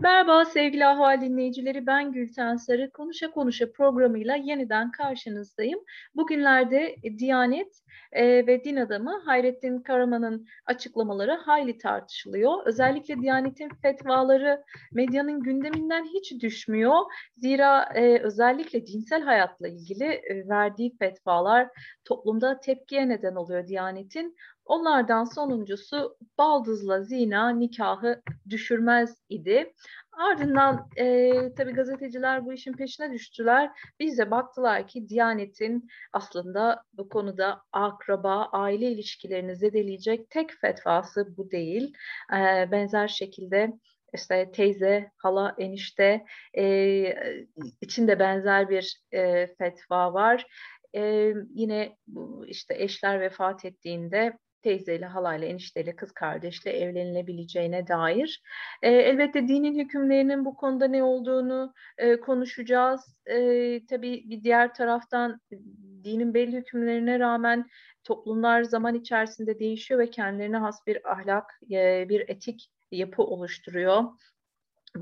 Merhaba sevgili Ahval dinleyicileri, ben Gülten Sarı. Konuşa Konuşa programıyla yeniden karşınızdayım. Bugünlerde Diyanet e, ve din adamı Hayrettin Karaman'ın açıklamaları hayli tartışılıyor. Özellikle Diyanet'in fetvaları medyanın gündeminden hiç düşmüyor. Zira e, özellikle dinsel hayatla ilgili e, verdiği fetvalar toplumda tepkiye neden oluyor Diyanet'in. Onlardan sonuncusu baldızla zina nikahı düşürmez idi. Ardından e, tabii gazeteciler bu işin peşine düştüler. Bize baktılar ki Diyanet'in aslında bu konuda akraba, aile ilişkilerini zedeleyecek tek fetvası bu değil. E, benzer şekilde işte teyze, hala, enişte e, içinde benzer bir e, fetva var. E, yine işte eşler vefat ettiğinde teyzeyle, halayla, enişteyle, kız kardeşle evlenilebileceğine dair. E, elbette dinin hükümlerinin bu konuda ne olduğunu e, konuşacağız. E, tabii bir diğer taraftan dinin belli hükümlerine rağmen toplumlar zaman içerisinde değişiyor ve kendilerine has bir ahlak, e, bir etik yapı oluşturuyor.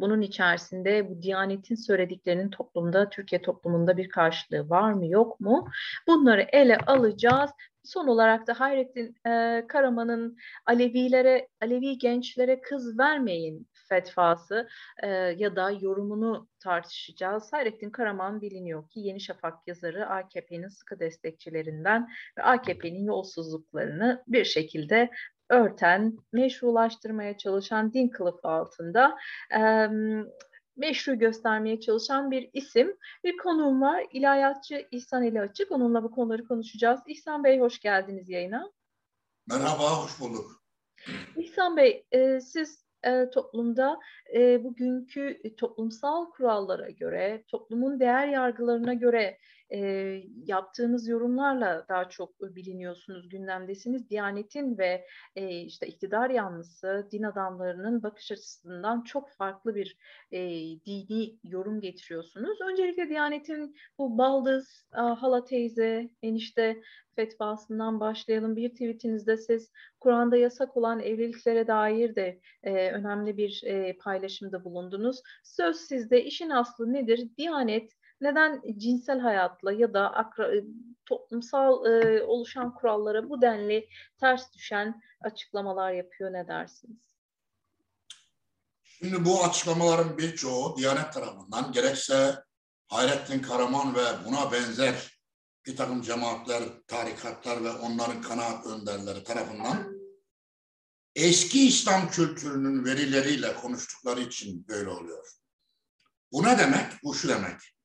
Bunun içerisinde bu Diyanet'in söylediklerinin toplumda, Türkiye toplumunda bir karşılığı var mı yok mu? Bunları ele alacağız. Son olarak da Hayrettin e, Karaman'ın Alevilere, Alevi gençlere kız vermeyin fetvası e, ya da yorumunu tartışacağız. Hayrettin Karaman biliniyor ki Yeni Şafak yazarı AKP'nin sıkı destekçilerinden ve AKP'nin yolsuzluklarını bir şekilde örten, meşrulaştırmaya çalışan din kılıfı altında e, meşru göstermeye çalışan bir isim. Bir konuğum var. İlahiyatçı İhsan Eli Açık. Onunla bu konuları konuşacağız. İhsan Bey hoş geldiniz yayına. Merhaba, hoş bulduk. İhsan Bey, e, siz e, toplumda e, bugünkü toplumsal kurallara göre, toplumun değer yargılarına göre e, yaptığınız yorumlarla daha çok biliniyorsunuz, gündemdesiniz. Diyanetin ve e, işte iktidar yanlısı din adamlarının bakış açısından çok farklı bir e, dini yorum getiriyorsunuz. Öncelikle Diyanet'in bu baldız, hala teyze, enişte fetvasından başlayalım. Bir tweetinizde siz Kur'an'da yasak olan evliliklere dair de e, önemli bir e, paylaşımda bulundunuz. Söz sizde. İşin aslı nedir? Diyanet neden cinsel hayatla ya da akra, e, toplumsal e, oluşan kurallara bu denli ters düşen açıklamalar yapıyor ne dersiniz? Şimdi bu açıklamaların birçoğu Diyanet tarafından gerekse Hayrettin Karaman ve buna benzer bir takım cemaatler, tarikatlar ve onların kanaat önderleri tarafından eski İslam kültürünün verileriyle konuştukları için böyle oluyor. Bu ne demek? Bu şu demek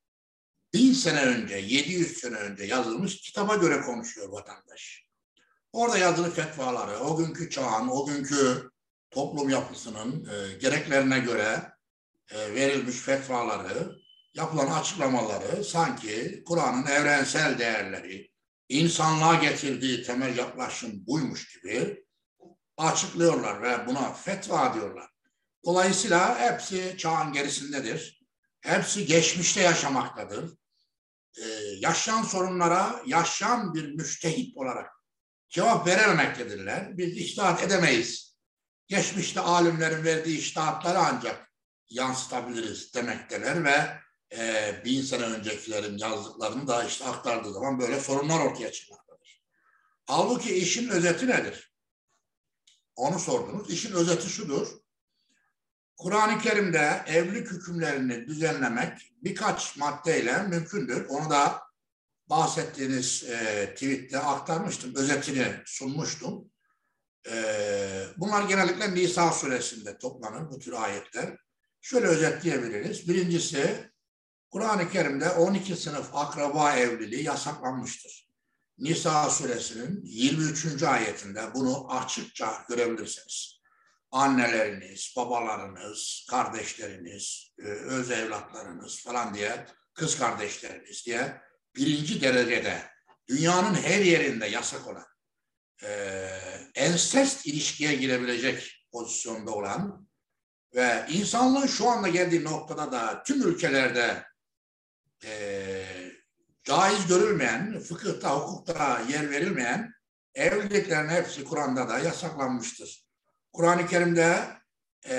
bin sene önce, 700 sene önce yazılmış kitaba göre konuşuyor vatandaş. Orada yazılı fetvaları, o günkü çağın, o günkü toplum yapısının e, gereklerine göre e, verilmiş fetvaları, yapılan açıklamaları sanki Kur'an'ın evrensel değerleri, insanlığa getirdiği temel yaklaşım buymuş gibi açıklıyorlar ve buna fetva diyorlar. Dolayısıyla hepsi çağın gerisindedir. Hepsi geçmişte yaşamaktadır e, yaşayan sorunlara yaşayan bir müştehit olarak cevap verememektedirler. Biz iştahat edemeyiz. Geçmişte alimlerin verdiği iştahatları ancak yansıtabiliriz demekteler ve e, bin sene öncekilerin yazdıklarını da işte aktardığı zaman böyle sorunlar ortaya çıkmaktadır. Halbuki işin özeti nedir? Onu sordunuz. İşin özeti şudur. Kur'an-ı Kerim'de evlilik hükümlerini düzenlemek birkaç maddeyle mümkündür. Onu da bahsettiğiniz e, tweette aktarmıştım, özetini sunmuştum. E, bunlar genellikle Nisa suresinde toplanır bu tür ayetler. Şöyle özetleyebiliriz. Birincisi, Kur'an-ı Kerim'de 12 sınıf akraba evliliği yasaklanmıştır. Nisa suresinin 23. ayetinde bunu açıkça görebilirsiniz anneleriniz, babalarınız, kardeşleriniz, e, öz evlatlarınız falan diye, kız kardeşleriniz diye birinci derecede dünyanın her yerinde yasak olan e, ensest ilişkiye girebilecek pozisyonda olan ve insanlığın şu anda geldiği noktada da tüm ülkelerde e, caiz görülmeyen, fıkıhta, hukukta yer verilmeyen evliliklerin hepsi Kur'an'da da yasaklanmıştır. Kur'an-ı Kerim'de e,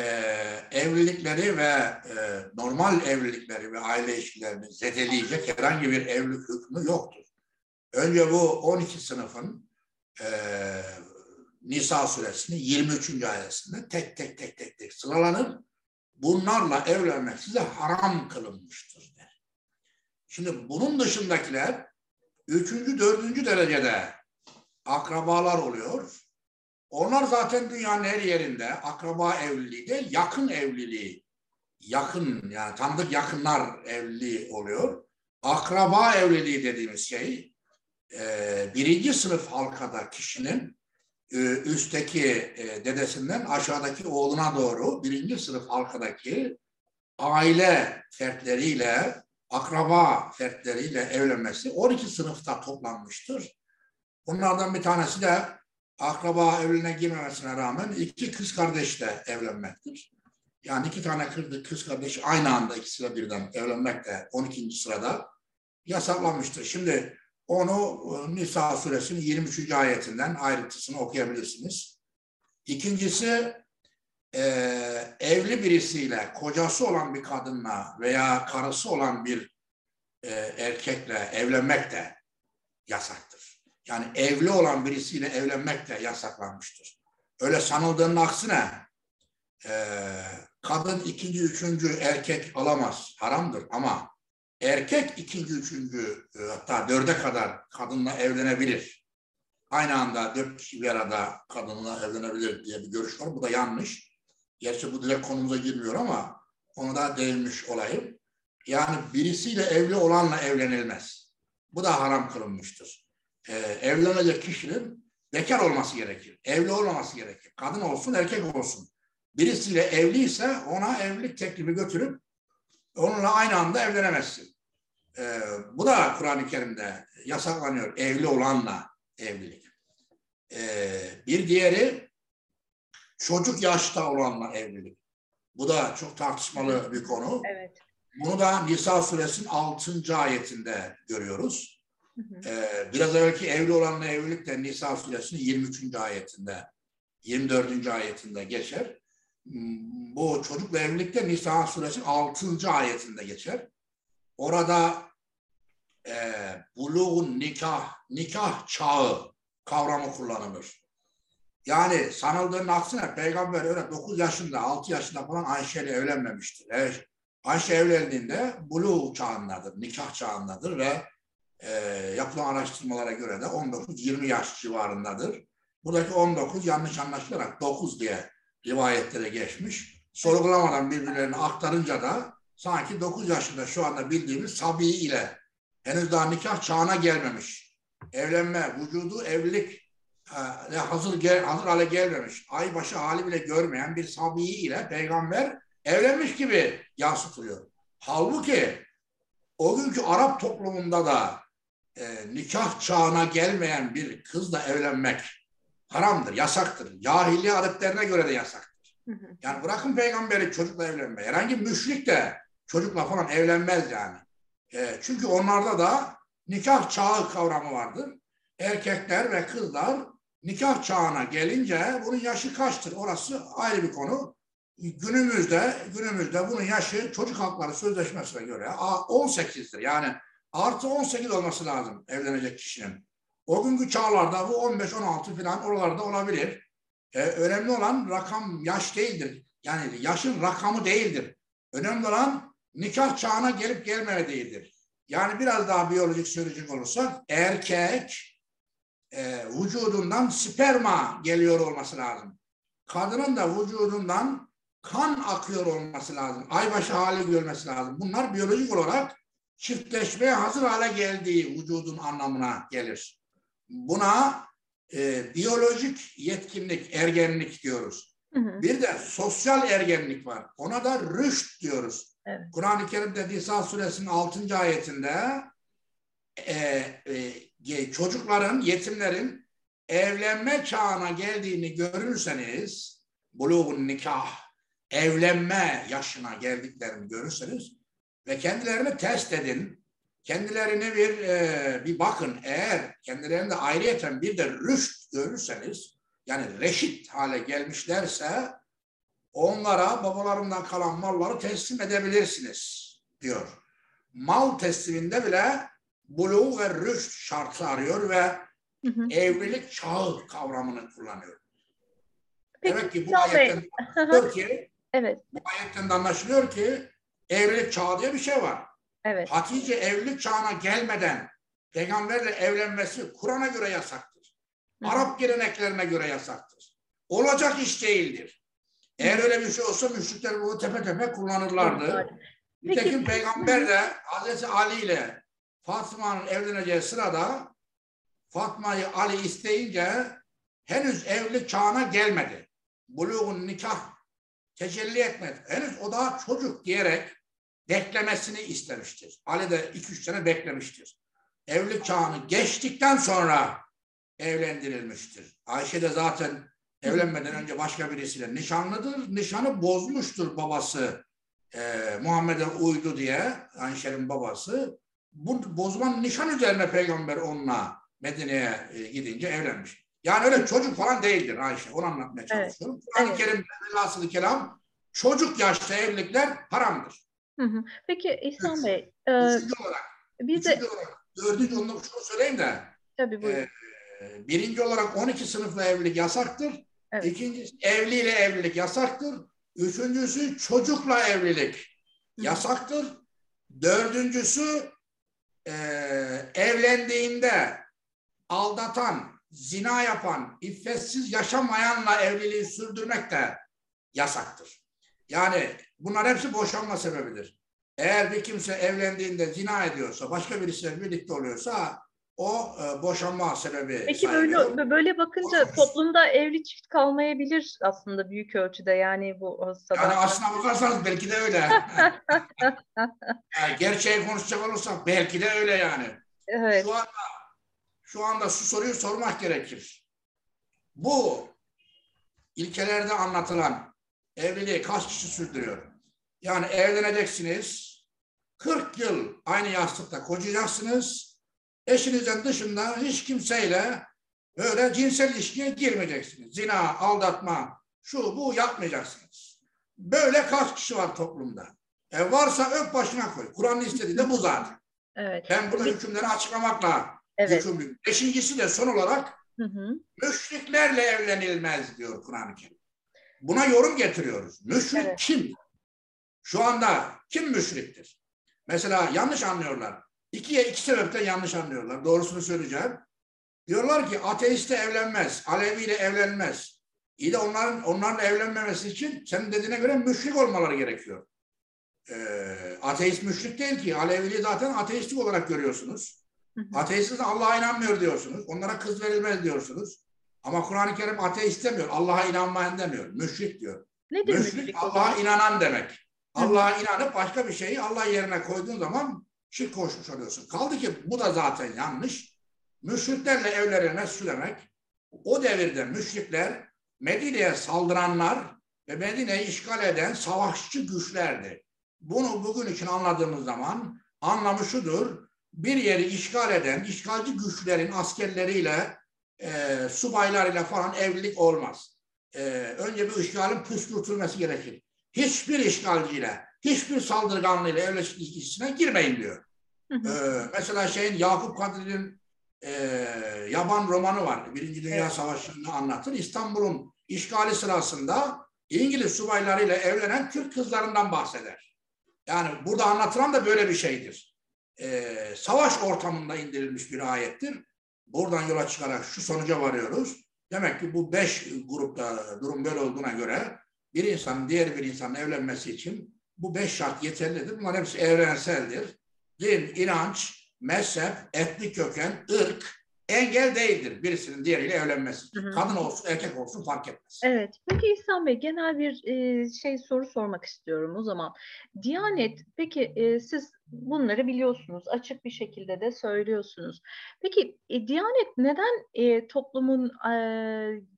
evlilikleri ve e, normal evlilikleri ve aile ilişkilerini zedeleyecek herhangi bir evlilik hükmü yoktur. Önce bu 12 sınıfın e, Nisa suresinin 23. ayetinde tek tek tek tek tek sıralanır. Bunlarla evlenmek size haram kılınmıştır der. Şimdi bunun dışındakiler üçüncü, dördüncü derecede akrabalar oluyor. Onlar zaten dünyanın her yerinde akraba evliliği de yakın evliliği, yakın yani tanıdık yakınlar evliliği oluyor. Akraba evliliği dediğimiz şey e, birinci sınıf halkada kişinin e, üstteki e, dedesinden aşağıdaki oğluna doğru birinci sınıf halkadaki aile fertleriyle, akraba fertleriyle evlenmesi 12 sınıfta toplanmıştır. Bunlardan bir tanesi de akraba evliliğine girmemesine rağmen iki kız kardeşle evlenmektir. Yani iki tane kız kardeş aynı anda ikisiyle birden evlenmek de 12. sırada yasaklanmıştır. Şimdi onu e, Nisa suresinin 23. ayetinden ayrıntısını okuyabilirsiniz. İkincisi e, evli birisiyle, kocası olan bir kadınla veya karısı olan bir e, erkekle evlenmek de yasaktır. Yani evli olan birisiyle evlenmek de yasaklanmıştır. Öyle sanıldığının aksine e, kadın ikinci, üçüncü erkek alamaz, haramdır ama erkek ikinci, üçüncü e, hatta dörde kadar kadınla evlenebilir. Aynı anda dört kişi bir arada kadınla evlenebilir diye bir görüş var. Bu da yanlış. Gerçi bu direkt konumuza girmiyor ama onu da değinmiş olayım. Yani birisiyle evli olanla evlenilmez. Bu da haram kılınmıştır. Ee, evlenecek kişinin bekar olması gerekir. Evli olmaması gerekir. Kadın olsun, erkek olsun. Birisiyle evliyse ona evlilik teklifi götürüp onunla aynı anda evlenemezsin. E, bu da Kur'an-ı Kerim'de yasaklanıyor. Evli olanla evlilik. E, bir diğeri çocuk yaşta olanla evlilik. Bu da çok tartışmalı bir konu. Evet. Bunu da Nisa suresinin 6. ayetinde görüyoruz. Ee, biraz evvelki evli olanla evlilik de Nisa suresinin 23. ayetinde, 24. ayetinde geçer. Hmm, bu çocukla evlilik de Nisa suresinin 6. ayetinde geçer. Orada e, buluğun nikah, nikah çağı kavramı kullanılır. Yani sanıldığının aksine peygamber öyle 9 yaşında, 6 yaşında falan Ayşe ile evlenmemiştir. Ayşe evlendiğinde buluğ çağındadır, nikah çağındadır ve e, yapılan araştırmalara göre de 19-20 yaş civarındadır. Buradaki 19 yanlış anlaşılarak 9 diye rivayetlere geçmiş. Sorgulamadan birbirlerini aktarınca da sanki 9 yaşında şu anda bildiğimiz Sabi ile henüz daha nikah çağına gelmemiş. Evlenme, vücudu evlilik e, hazır gel, hazır hale gelmemiş. Aybaşı hali bile görmeyen bir Sabi ile peygamber evlenmiş gibi yansıtılıyor. Halbuki o günkü Arap toplumunda da e, nikah çağına gelmeyen bir kızla evlenmek haramdır, yasaktır. Cahiliye adetlerine göre de yasaktır. Yani bırakın peygamberi çocukla evlenme. Herhangi bir müşrik de çocukla falan evlenmez yani. E, çünkü onlarda da nikah çağı kavramı vardır. Erkekler ve kızlar nikah çağına gelince bunun yaşı kaçtır? Orası ayrı bir konu. Günümüzde günümüzde bunun yaşı çocuk hakları sözleşmesine göre 18'dir. Yani artı 18 olması lazım evlenecek kişinin. O günkü çağlarda bu 15-16 falan oralarda olabilir. Ee, önemli olan rakam yaş değildir. Yani yaşın rakamı değildir. Önemli olan nikah çağına gelip gelmediğidir. Yani biraz daha biyolojik söyleyecek olursak erkek e, vücudundan sperma geliyor olması lazım. Kadının da vücudundan kan akıyor olması lazım. Aybaşı hali görmesi lazım. Bunlar biyolojik olarak çiftleşmeye hazır hale geldiği vücudun anlamına gelir. Buna e, biyolojik yetkinlik, ergenlik diyoruz. Hı hı. Bir de sosyal ergenlik var. Ona da rüşt diyoruz. Evet. Kur'an-ı Kerim'de Nisa suresinin 6. ayetinde e, e, çocukların, yetimlerin evlenme çağına geldiğini görürseniz buluğun nikah evlenme yaşına geldiklerini görürseniz ve kendilerini test edin. Kendilerini bir e, bir bakın. Eğer kendilerinde ayrıyeten bir de rüşt görürseniz yani reşit hale gelmişlerse onlara babalarından kalan malları teslim edebilirsiniz diyor. Mal tesliminde bile buluğ ve rüşt şartı arıyor ve Hı hı. evlilik çağı kavramını kullanıyor. Peki, Demek ki bu ayetten anlaşılıyor ki, Evet, bu ayetten de anlaşılıyor ki evlilik çağı diye bir şey var. evet. Hatice evlilik çağına gelmeden peygamberle evlenmesi Kur'an'a göre yasaktır. Hı. Arap geleneklerine göre yasaktır. Olacak iş değildir. Eğer öyle bir şey olsa müşrikler bunu tepe tepe kullanırlardı. Nitekim peygamber de Hazreti Ali ile Fatma'nın evleneceği sırada Fatma'yı Ali isteyince henüz evlilik çağına gelmedi. Buluğun nikah tecelli etmedi. Henüz o daha çocuk diyerek beklemesini istemiştir. Ali de iki üç sene beklemiştir. Evlilik çağını geçtikten sonra evlendirilmiştir. Ayşe de zaten evlenmeden önce başka birisiyle nişanlıdır. Nişanı bozmuştur babası e, Muhammed'e uydu diye Ayşe'nin babası. Bu bozulan nişan üzerine peygamber onunla Medine'ye e, gidince evlenmiş. Yani öyle çocuk falan değildir Ayşe. Onu anlatmaya Evet. çalışıyorum. Kur'an-ı Evet. Kerim'de velhasılı kelam çocuk yaşta evlilikler haramdır. Hı hı. Peki İhsan Bey, e, Üçüncü olarak, biz de olarak, dördüncü onu şunu söyleyeyim de tabii buyurun. e, birinci olarak 12 sınıfla evlilik yasaktır. Evet. İkincisi evliyle evlilik yasaktır. Üçüncüsü çocukla evlilik yasaktır. Dördüncüsü e, evlendiğinde aldatan, zina yapan, iffetsiz yaşamayanla evliliği sürdürmek de yasaktır. Yani bunlar hepsi boşanma sebebidir. Eğer bir kimse evlendiğinde zina ediyorsa, başka birisiyle birlikte oluyorsa o e, boşanma sebebi Peki sayılıyor. böyle böyle bakınca Olmaz. toplumda evli çift kalmayabilir aslında büyük ölçüde yani bu Yani sadakat. aslına bakarsanız belki de öyle. yani gerçeği konuşacak olursak belki de öyle yani. Evet. Şu anda şu anda şu soruyu sormak gerekir. Bu ilkelerde anlatılan evliliği kaç kişi sürdürüyor? Yani evleneceksiniz. 40 yıl aynı yastıkta kocayacaksınız. Eşinizden dışında hiç kimseyle böyle cinsel ilişkiye girmeyeceksiniz. Zina, aldatma, şu bu yapmayacaksınız. Böyle kaç kişi var toplumda? E varsa ök başına koy. Kur'an'ın istediği de bu zaten. Evet. Ben burada hükümleri açıklamakla Evet. Beşincisi de son olarak Hı hı. müşriklerle evlenilmez diyor Kur'an-ı Kerim. Buna yorum getiriyoruz. Müşrik Evet. kim? Şu anda kim müşriktir? Mesela yanlış anlıyorlar. İkiye iki sebepten yanlış anlıyorlar. Doğrusunu söyleyeceğim. Diyorlar ki ateiste evlenmez, Aleviyle evlenmez. İyi de onların onlarla evlenmemesi için senin dediğine göre müşrik olmaları gerekiyor. Ee, ateist müşrik değil ki. Aleviliği zaten ateistik olarak görüyorsunuz. Ateistler Allah'a inanmıyor diyorsunuz. Onlara kız verilmez diyorsunuz. Ama Kur'an-ı Kerim ateist demiyor. Allah'a inanmayan demiyor. Müşrik diyor. Nedir Müşrik müşrik Allah'a inanan demek. Allah'a inanıp başka bir şeyi Allah yerine koyduğun zaman şirk koşmuş oluyorsun. Kaldı ki bu da zaten yanlış. Müşriklerle evlenilmez şu demek. O devirde müşrikler Medine'ye saldıranlar ve Medine'yi işgal eden savaşçı güçlerdi. Bunu bugün için anladığımız zaman anlamı şudur. Bir yeri işgal eden işgalci güçlerin askerleriyle, e, subaylarıyla falan evlilik olmaz. E, önce bir işgalin püskürtülmesi gerekir. Hiçbir işgalciyle, hiçbir saldırganlıyla evlilik ilişkisine girmeyin diyor. Hı hı. Ee, mesela şeyin Yakup Kadri'nin e, Yaban romanı var. Birinci Dünya Evet. Savaşı'nı anlatır. İstanbul'un işgali sırasında İngiliz subaylarıyla evlenen Türk kızlarından bahseder. Yani burada anlatılan da böyle bir şeydir. Ee, savaş ortamında indirilmiş bir ayettir. Buradan yola çıkarak şu sonuca varıyoruz. Demek ki bu beş grupta durum böyle olduğuna göre bir insanın diğer bir insanın evlenmesi için bu beş şart yeterlidir. Bunlar hepsi evrenseldir din, inanç, mezhep, etnik köken, ırk engel değildir birisinin diğeriyle evlenmesi. Hı hı. Kadın olsun, erkek olsun fark etmez. Evet. Peki İhsan Bey genel bir e, şey soru sormak istiyorum o zaman. Diyanet peki e, siz bunları biliyorsunuz. Açık bir şekilde de söylüyorsunuz. Peki e, Diyanet neden e, toplumun e,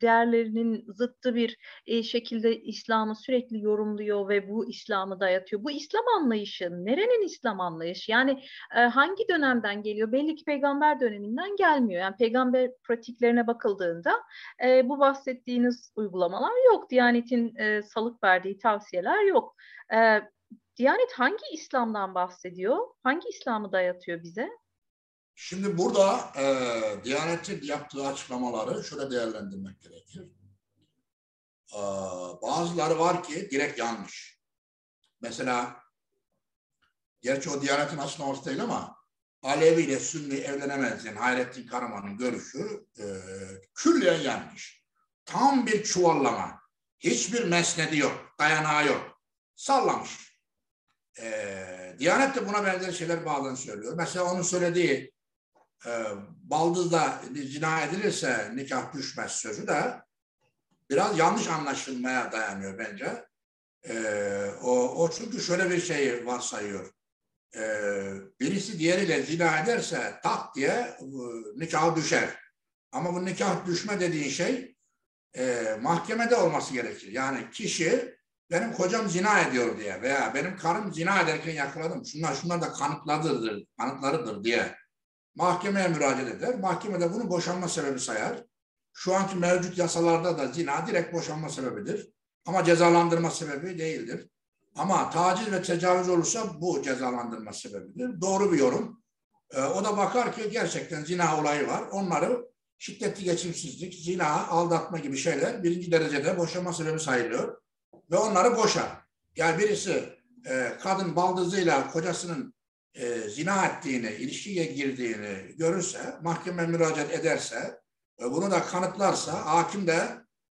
değerlerinin zıttı bir e, şekilde İslam'ı sürekli yorumluyor ve bu İslam'ı dayatıyor? Bu İslam anlayışı nerenin İslam anlayışı? Yani e, hangi dönemden geliyor? Belli ki peygamber döneminden gelmiyor. Yani peygamber pratiklerine bakıldığında e, bu bahsettiğiniz uygulamalar yok. Diyanet'in e, salık verdiği tavsiyeler yok. E, Diyanet hangi İslam'dan bahsediyor? Hangi İslam'ı dayatıyor bize? Şimdi burada e, Diyanet'in yaptığı açıklamaları şöyle değerlendirmek gerekir. E, bazıları var ki direkt yanlış. Mesela gerçi o Diyanet'in açıklaması değil ama Alevi ile Sünni evlenemez yani Hayrettin Karaman'ın görüşü e, külliyen yanlış. Tam bir çuvallama. Hiçbir mesnedi yok, dayanağı yok. Sallamış. E, Diyanet de buna benzer şeyler bağlı söylüyor. Mesela onun söylediği e, baldızda zina edilirse nikah düşmez sözü de biraz yanlış anlaşılmaya dayanıyor bence. E, o, o çünkü şöyle bir şey varsayıyor. E, birisi diğeriyle zina ederse tak diye e, nikah düşer. Ama bu nikah düşme dediğin şey e, mahkemede olması gerekir. Yani kişi benim kocam zina ediyor diye veya benim karım zina ederken yakaladım. Şunlar şunlar da kanıtlarıdır, kanıtlarıdır diye mahkemeye müracaat eder. Mahkemede bunu boşanma sebebi sayar. Şu anki mevcut yasalarda da zina direkt boşanma sebebidir. Ama cezalandırma sebebi değildir. Ama taciz ve tecavüz olursa bu cezalandırma sebebidir. Doğru bir yorum. Ee, o da bakar ki gerçekten zina olayı var. Onları şiddetli geçimsizlik, zina, aldatma gibi şeyler birinci derecede boşanma sebebi sayılıyor ve onları boşar. Yani birisi e, kadın baldızıyla kocasının e, zina ettiğini, ilişkiye girdiğini görürse, mahkeme müracaat ederse, e, bunu da kanıtlarsa hakim de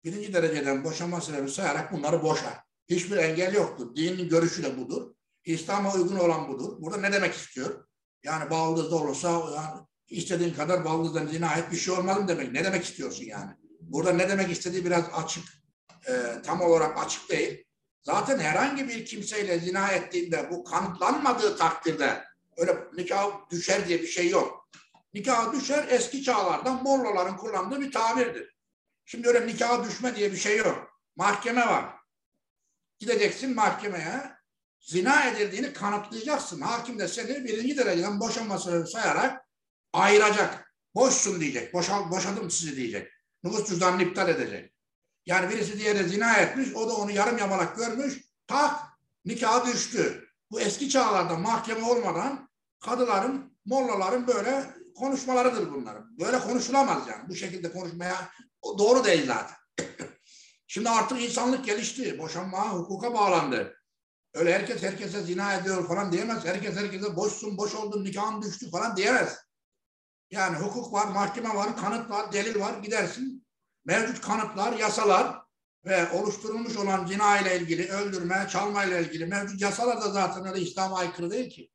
birinci dereceden boşanma sebebi sayarak bunları boşar. Hiçbir engel yoktur. Dinin görüşü de budur. İslam'a uygun olan budur. Burada ne demek istiyor? Yani baldızda olursa yani istediğin kadar baldızdan zina et bir şey olmaz mı demek? Ne demek istiyorsun yani? Burada ne demek istediği biraz açık e, tam olarak açık değil. Zaten herhangi bir kimseyle zina ettiğinde bu kanıtlanmadığı takdirde öyle nikah düşer diye bir şey yok. Nikah düşer eski çağlardan Morloların kullandığı bir tabirdir. Şimdi öyle nikah düşme diye bir şey yok. Mahkeme var. Gideceksin mahkemeye zina edildiğini kanıtlayacaksın. Hakim de seni birinci dereceden boşanmasını sayarak ayıracak. Boşsun diyecek. Boşa, boşadım sizi diyecek. Nüfus cüzdanını iptal edecek. Yani birisi diğerine zina etmiş, o da onu yarım yamalak görmüş, tak nikah düştü. Bu eski çağlarda mahkeme olmadan kadıların, mollaların böyle konuşmalarıdır bunların. Böyle konuşulamaz yani. Bu şekilde konuşmaya doğru değil zaten. Şimdi artık insanlık gelişti. Boşanma hukuka bağlandı. Öyle herkes herkese zina ediyor falan diyemez. Herkes herkese boşsun, boş oldun, nikahın düştü falan diyemez. Yani hukuk var, mahkeme var, kanıt var, delil var. Gidersin mevcut kanıtlar, yasalar ve oluşturulmuş olan zina ile ilgili, öldürme, çalma ile ilgili mevcut yasalar da zaten öyle İslam'a aykırı değil ki.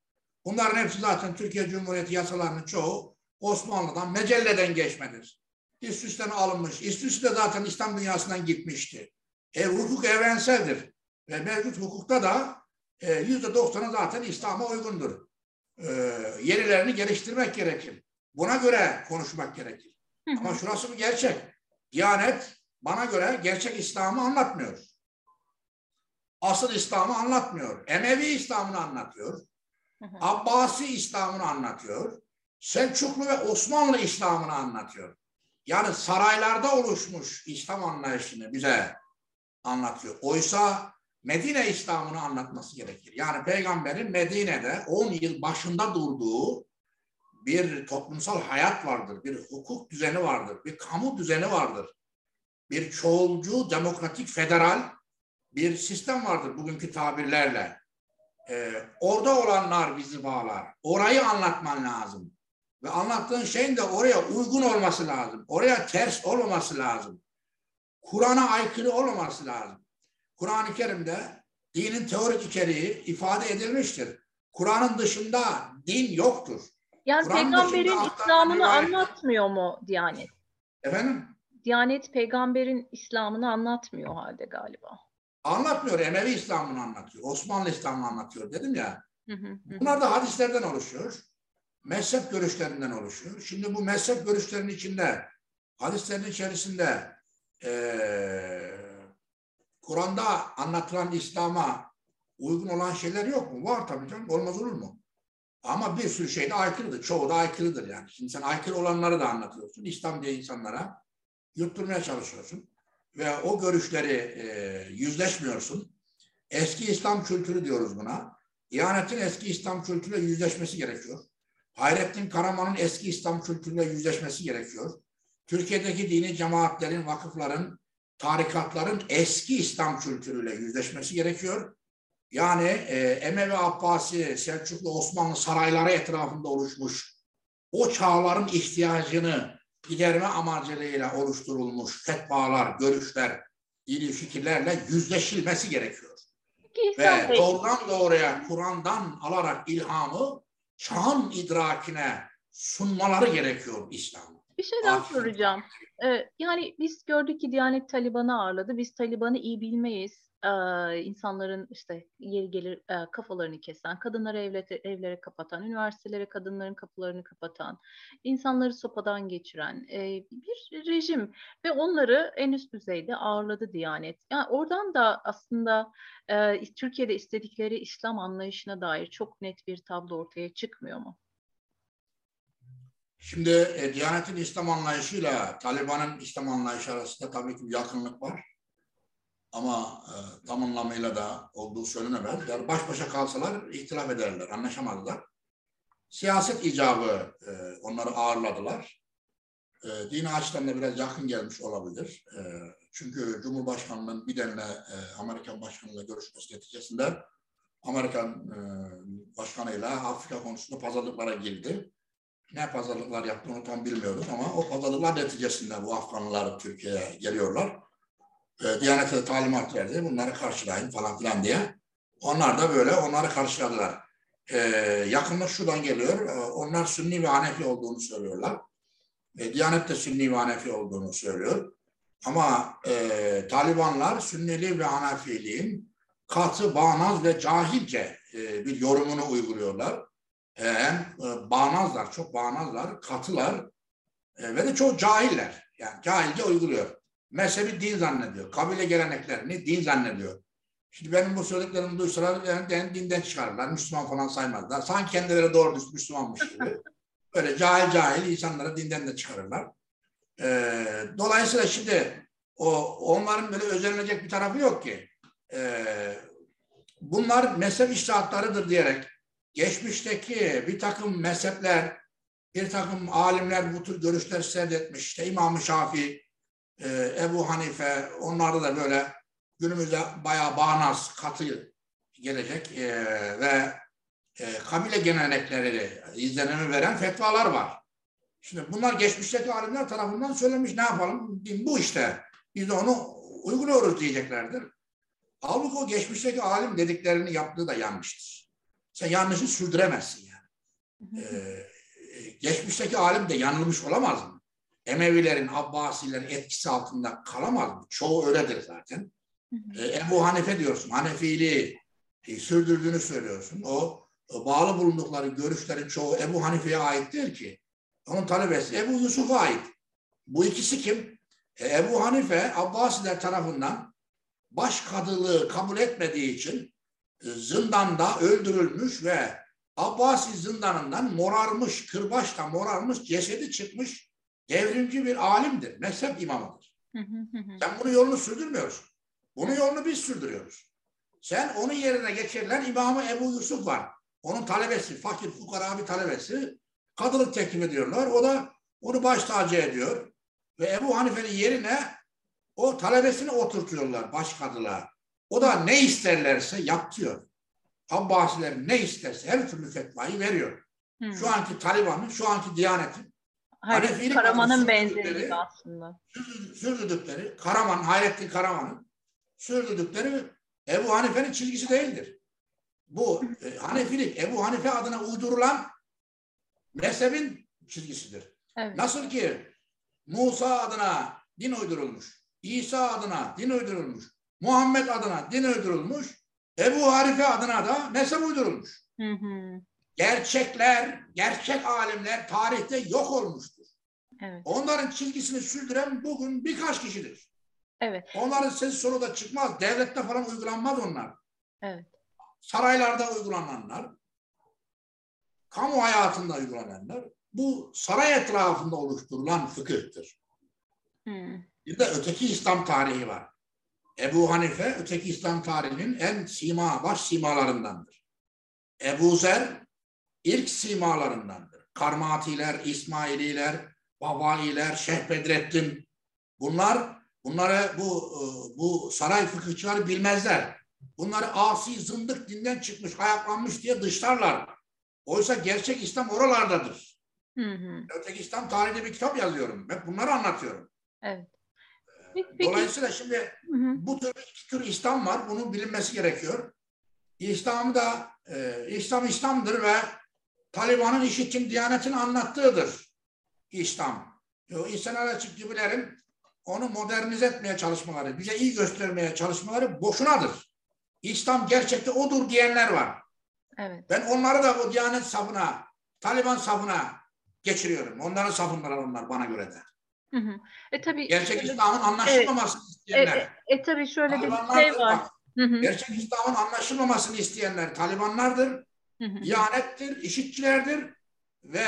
Bunların hepsi zaten Türkiye Cumhuriyeti yasalarının çoğu Osmanlı'dan, Mecelle'den geçmedir. İstüsten alınmış. İstüsü de zaten İslam dünyasından gitmişti. E, hukuk evrenseldir. Ve mevcut hukukta da e, yüzde doksanı zaten İslam'a uygundur. E, yenilerini geliştirmek gerekir. Buna göre konuşmak gerekir. Ama şurası bir gerçek. Diyanet bana göre gerçek İslam'ı anlatmıyor. Asıl İslam'ı anlatmıyor. Emevi İslam'ını anlatıyor. Abbasi İslam'ını anlatıyor. Selçuklu ve Osmanlı İslam'ını anlatıyor. Yani saraylarda oluşmuş İslam anlayışını bize anlatıyor. Oysa Medine İslam'ını anlatması gerekir. Yani peygamberin Medine'de 10 yıl başında durduğu bir toplumsal hayat vardır, bir hukuk düzeni vardır, bir kamu düzeni vardır. Bir çoğulcu, demokratik, federal bir sistem vardır bugünkü tabirlerle. Ee, orada olanlar bizi bağlar. Orayı anlatman lazım. Ve anlattığın şeyin de oraya uygun olması lazım. Oraya ters olmaması lazım. Kur'an'a aykırı olmaması lazım. Kur'an-ı Kerim'de dinin teorik içeriği ifade edilmiştir. Kur'an'ın dışında din yoktur. Yani peygamberin İslam'ını anlatmıyor mu Diyanet? Efendim? Diyanet peygamberin İslam'ını anlatmıyor halde galiba. Anlatmıyor. Emevi İslam'ını anlatıyor. Osmanlı İslam'ını anlatıyor dedim ya. Bunlar da hadislerden oluşuyor. Mezhep görüşlerinden oluşuyor. Şimdi bu mezhep görüşlerinin içinde, hadislerin içerisinde ee, Kur'an'da anlatılan İslam'a uygun olan şeyler yok mu? Var tabii canım. Olmaz olur mu? Ama bir sürü şey de aykırıdır. Çoğu da aykırıdır yani. Şimdi sen aykırı olanları da anlatıyorsun. İslam diye insanlara yutturmaya çalışıyorsun. Ve o görüşleri e, yüzleşmiyorsun. Eski İslam kültürü diyoruz buna. İhanetin eski İslam kültürüyle yüzleşmesi gerekiyor. Hayrettin Karaman'ın eski İslam kültürüyle yüzleşmesi gerekiyor. Türkiye'deki dini cemaatlerin, vakıfların, tarikatların eski İslam kültürüyle yüzleşmesi gerekiyor. Yani e, Emevi Abbasi, Selçuklu, Osmanlı sarayları etrafında oluşmuş o çağların ihtiyacını giderme amacıyla oluşturulmuş fetvalar, görüşler, dini fikirlerle yüzleşilmesi gerekiyor. Ve doğrudan doğruya Kur'an'dan alarak ilhamı çağın idrakine sunmaları gerekiyor İslam. Bir şey daha soracağım. Ee, yani biz gördük ki Diyanet Taliban'ı ağırladı. Biz Taliban'ı iyi bilmeyiz insanların işte yeri gelir kafalarını kesen, kadınları evlere, evlere kapatan, üniversitelere kadınların kapılarını kapatan, insanları sopadan geçiren bir rejim ve onları en üst düzeyde ağırladı Diyanet. Yani oradan da aslında Türkiye'de istedikleri İslam anlayışına dair çok net bir tablo ortaya çıkmıyor mu? Şimdi e, Diyanet'in İslam anlayışıyla Taliban'ın İslam anlayışı arasında tabii ki bir yakınlık var ama e, tam anlamıyla da olduğu söylenemez. Yani baş başa kalsalar ihtilaf ederler, anlaşamazlar. Siyaset icabı e, onları ağırladılar. E, dini açıdan da biraz yakın gelmiş olabilir. E, çünkü Cumhurbaşkanı'nın Biden'le e, Amerikan Başkanı'yla görüşmesi neticesinde Amerikan e, Başkanı'yla Afrika konusunda pazarlıklara girdi. Ne pazarlıklar yaptığını tam bilmiyoruz ama o pazarlıklar neticesinde bu Afganlılar Türkiye'ye geliyorlar e, Diyanet'e de talimat verdi. Bunları karşılayın falan filan diye. Onlar da böyle onları karşıladılar. E, yakınlık şuradan geliyor. E, onlar Sünni ve Hanefi olduğunu söylüyorlar. Diyanet de Sünni ve Hanefi olduğunu söylüyor. Ama e, Talibanlar Sünnili ve Hanefiliğin katı, bağnaz ve cahilce e, bir yorumunu uyguluyorlar. E, hem e, bağnazlar, çok bağnazlar, katılar e, ve de çok cahiller. Yani cahilce uyguluyor mezhebi din zannediyor. Kabile geleneklerini din zannediyor. Şimdi benim bu söylediklerimi duysalar yani dinden çıkarırlar. Müslüman falan saymazlar. Sanki kendileri doğru düz Müslümanmış gibi. Böyle cahil cahil insanları dinden de çıkarırlar. Ee, dolayısıyla şimdi o onların böyle özenilecek bir tarafı yok ki. Ee, bunlar mezhep iştahatlarıdır diyerek geçmişteki bir takım mezhepler, bir takım alimler bu tür görüşler serdetmiş. İşte İmam-ı Şafii, e, Ebu Hanife onlarda da böyle günümüzde bayağı bağnaz, katı gelecek e, ve e, kabile gelenekleri izlenimi veren fetvalar var. Şimdi bunlar geçmişteki alimler tarafından söylemiş ne yapalım? Din bu işte. Biz de onu uyguluyoruz diyeceklerdir. Halbuki o geçmişteki alim dediklerini yaptığı da yanlıştır. Sen yanlışı sürdüremezsin yani. Ee, geçmişteki alim de yanılmış olamaz mı? Emevilerin, Abbasilerin etkisi altında kalamaz? Çoğu öyledir zaten. Hı hı. E, Ebu Hanife diyorsun, Hanefiliği e, sürdürdüğünü söylüyorsun. O, bağlı bulundukları görüşlerin çoğu Ebu Hanife'ye ait değil ki. Onun talebesi Ebu Yusuf'a ait. Bu ikisi kim? E, Ebu Hanife Abbasiler tarafından başkadılığı kabul etmediği için e, zindanda öldürülmüş ve Abbasi zindanından morarmış, kırbaçla morarmış, cesedi çıkmış devrimci bir alimdir, mezhep imamıdır. Sen bunu yolunu sürdürmüyorsun. Bunun yolunu biz sürdürüyoruz. Sen onun yerine geçirilen İmamı Ebu Yusuf var. Onun talebesi, fakir fukara bir talebesi. Kadılık teklif ediyorlar. O da onu baş tacı ediyor. Ve Ebu Hanife'nin yerine o talebesini oturtuyorlar baş kadılığa. O da ne isterlerse yaptıyor. Abbasiler ne isterse her türlü fetvayı veriyor. Hı. Şu anki Taliban'ın, şu anki Diyanet'in Hayrettin Karaman'ın benzeri aslında. Sürdürdükleri, Karaman, Hayrettin Karaman'ın sürdürdükleri Ebu Hanife'nin çizgisi değildir. Bu e, Hanefilik, Ebu Hanife adına uydurulan mezhebin çizgisidir. Evet. Nasıl ki Musa adına din uydurulmuş, İsa adına din uydurulmuş, Muhammed adına din uydurulmuş, Ebu Hanife adına da mezhep uydurulmuş. Hı hı. Gerçekler, gerçek alimler tarihte yok olmuştur. Evet. Onların çizgisini sürdüren bugün birkaç kişidir. Evet. Onların sesi sonu da çıkmaz. Devlette falan uygulanmaz onlar. Evet. Saraylarda uygulananlar, kamu hayatında uygulananlar bu saray etrafında oluşturulan fıkıhtır. Hı. Bir de öteki İslam tarihi var. Ebu Hanife öteki İslam tarihinin en sima, baş simalarındandır. Ebu Zer ilk simalarındandır. Karmatiler, İsmaililer, Babailer, Şeyh Bedrettin bunlar bunları bu e, bu saray fıkıhçıları bilmezler. Bunları asi, zındık dinden çıkmış, ayaklanmış diye dışlarlar. Oysa gerçek İslam oralardadır. Hı hı. Öteki İslam tarihinde bir kitap yazıyorum. Hep bunları anlatıyorum. Evet. Peki, peki. Dolayısıyla şimdi Hı hı. bu tür iki tür İslam var. Bunun bilinmesi gerekiyor. İslam'ı da e, İslam İslam'dır ve Taliban'ın işitim Diyanet'in anlattığıdır İslam. O İhsan Açık gibilerin onu modernize etmeye çalışmaları, bize iyi göstermeye çalışmaları boşunadır. İslam gerçekte odur diyenler var. Evet. Ben onları da bu Diyanet safına, Taliban safına geçiriyorum. Onların safındalar onlar bana göre de. Hı hı. E tabii Gerçek şöyle- İslam'ın anlaşılmamasını e, isteyenler. e, e tabii şöyle de bir şey var. Hı hı. gerçek İslam'ın anlaşılmamasını isteyenler Talibanlardır, İhanettir, işitçilerdir ve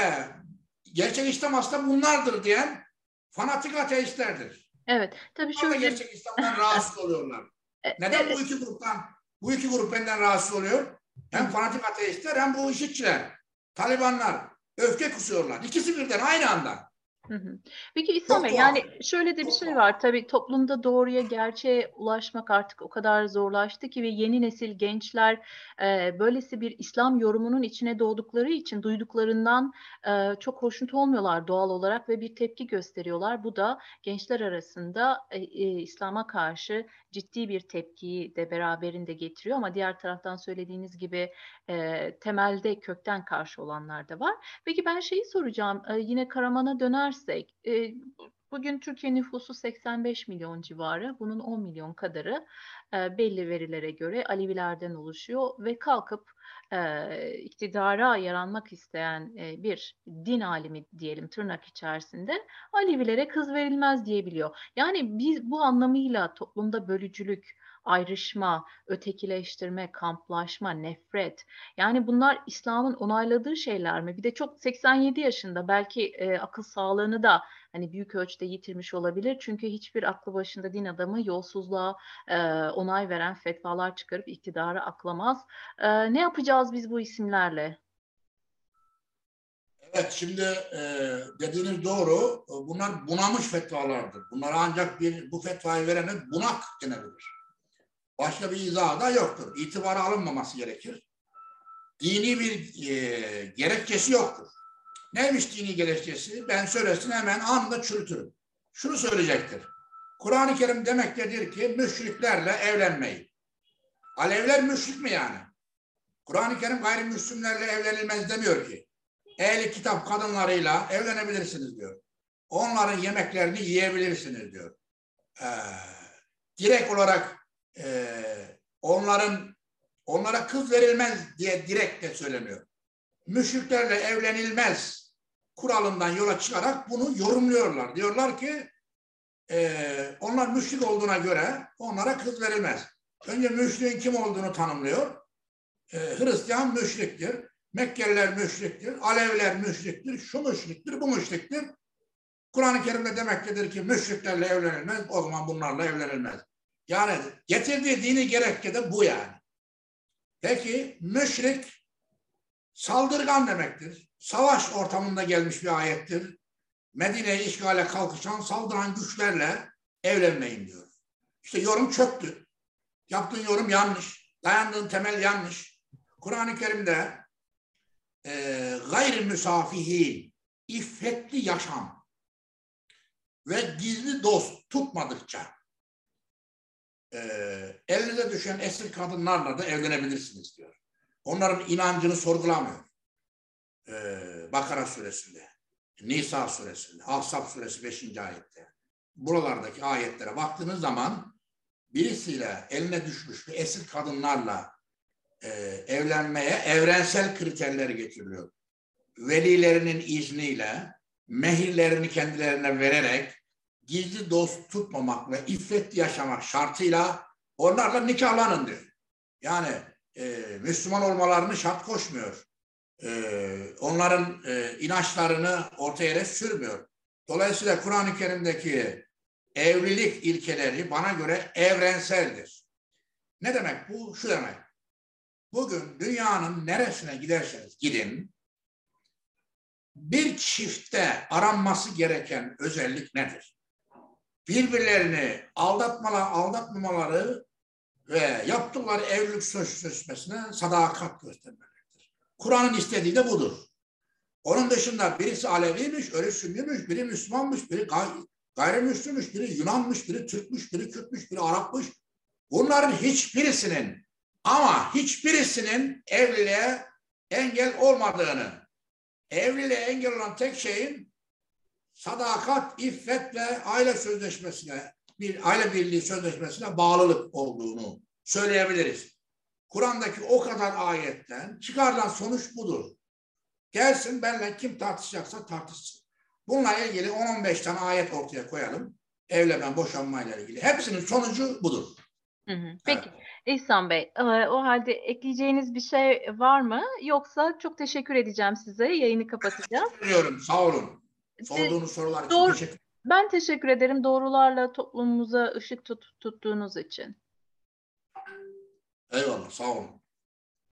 gerçek İslam aslında bunlardır diyen fanatik ateistlerdir. Evet. Tabii da şöyle gerçek İslam'dan rahatsız oluyorlar. E, Neden evet. bu iki gruptan, bu iki grup benden rahatsız oluyor? Hem fanatik ateistler hem bu işitçiler, Talibanlar öfke kusuyorlar. İkisi birden aynı anda. Hı hı. Peki İslam Bey yani şöyle de bir şey var tabii toplumda doğruya gerçeğe ulaşmak artık o kadar zorlaştı ki ve yeni nesil gençler e, böylesi bir İslam yorumunun içine doğdukları için duyduklarından e, çok hoşnut olmuyorlar doğal olarak ve bir tepki gösteriyorlar. Bu da gençler arasında e, e, İslam'a karşı ciddi bir tepkiyi de beraberinde getiriyor ama diğer taraftan söylediğiniz gibi e, temelde kökten karşı olanlar da var. Peki ben şeyi soracağım. Ee, yine Karaman'a dönersek, e, bugün Türkiye nüfusu 85 milyon civarı. Bunun 10 milyon kadarı e, belli verilere göre Alevilerden oluşuyor ve kalkıp e, iktidara yaranmak isteyen e, bir din alimi diyelim tırnak içerisinde Alevilere kız verilmez diyebiliyor. Yani biz bu anlamıyla toplumda bölücülük, ayrışma, ötekileştirme, kamplaşma, nefret yani bunlar İslam'ın onayladığı şeyler mi? Bir de çok 87 yaşında belki e, akıl sağlığını da hani büyük ölçüde yitirmiş olabilir. Çünkü hiçbir aklı başında din adamı yolsuzluğa e, onay veren fetvalar çıkarıp iktidarı aklamaz. E, ne yapacağız biz bu isimlerle? Evet şimdi e, dediğiniz doğru. Bunlar bunamış fetvalardır. Bunlar ancak bir bu fetvayı verene bunak denebilir. Başka bir izahı da yoktur. İtibara alınmaması gerekir. Dini bir e, gerekçesi yoktur. Neymiş dini gerekçesi? Ben söylesin hemen anında çürütürüm. Şunu söyleyecektir. Kur'an-ı Kerim demektedir ki müşriklerle evlenmeyin. Alevler müşrik mi yani? Kur'an-ı Kerim gayrimüslimlerle evlenilmez demiyor ki. Ehli kitap kadınlarıyla evlenebilirsiniz diyor. Onların yemeklerini yiyebilirsiniz diyor. Ee, direkt olarak e, onların onlara kız verilmez diye direkt de söylemiyor. Müşriklerle evlenilmez kuralından yola çıkarak bunu yorumluyorlar. Diyorlar ki e, onlar müşrik olduğuna göre onlara kız verilmez. Önce müşriğin kim olduğunu tanımlıyor. E, Hristiyan müşriktir. Mekkeliler müşriktir. Aleviler müşriktir. Şu müşriktir, bu müşriktir. Kur'an-ı Kerim'de demektedir ki müşriklerle evlenilmez. O zaman bunlarla evlenilmez. Yani getirdiği dini gerekçe de bu yani. Peki müşrik saldırgan demektir. Savaş ortamında gelmiş bir ayettir. Medine'yi işgale kalkışan saldıran güçlerle evlenmeyin diyor. İşte yorum çöktü. Yaptığın yorum yanlış. Dayandığın temel yanlış. Kur'an-ı Kerim'de e, gayri müsafihin, iffetli yaşam ve gizli dost tutmadıkça e, elinize düşen esir kadınlarla da evlenebilirsiniz diyor. Onların inancını sorgulamıyor. E, Bakara suresinde, Nisa suresinde, Ahzab suresi 5. ayette. Buralardaki ayetlere baktığınız zaman birisiyle eline düşmüş bir esir kadınlarla e, evlenmeye evrensel kriterleri getiriliyor. Velilerinin izniyle mehirlerini kendilerine vererek gizli dost tutmamak ve iffetli yaşamak şartıyla onlarla nikahlanın diyor. Yani e, Müslüman olmalarını şart koşmuyor. E, onların e, inançlarını ortaya yere sürmüyor. Dolayısıyla Kur'an-ı Kerim'deki evlilik ilkeleri bana göre evrenseldir. Ne demek bu? Şu demek. Bugün dünyanın neresine giderseniz gidin, bir çifte aranması gereken özellik nedir? Birbirlerini aldatmalar, aldatmamaları ve yaptıkları evlilik sözleşmesine sadakat göstermeleridir. Kur'an'ın istediği de budur. Onun dışında birisi Aleviymiş, öyle Sünniymiş, biri Müslümanmış, biri gay gayrimüslimmiş, biri Yunanmış, biri Türkmüş, biri Kürtmüş, biri Arapmış. Bunların hiçbirisinin ama hiçbirisinin evliliğe engel olmadığını, evliliğe engel olan tek şeyin sadakat, iffet ve aile sözleşmesine, bir aile birliği sözleşmesine bağlılık olduğunu söyleyebiliriz. Kur'an'daki o kadar ayetten çıkarılan sonuç budur. Gelsin benimle kim tartışacaksa tartışsın. Bununla ilgili 10-15 tane ayet ortaya koyalım. Evlenme, boşanmayla ilgili. Hepsinin sonucu budur. Hı hı. Peki evet. İhsan Bey, e, o halde ekleyeceğiniz bir şey var mı? Yoksa çok teşekkür edeceğim size. Yayını kapatacağım. Teşekkür sağ olun. Sorduğunuz sorular için Doğru, teşekkür Ben teşekkür ederim doğrularla toplumumuza ışık tut, tuttuğunuz için. Eyvallah, sağ olun.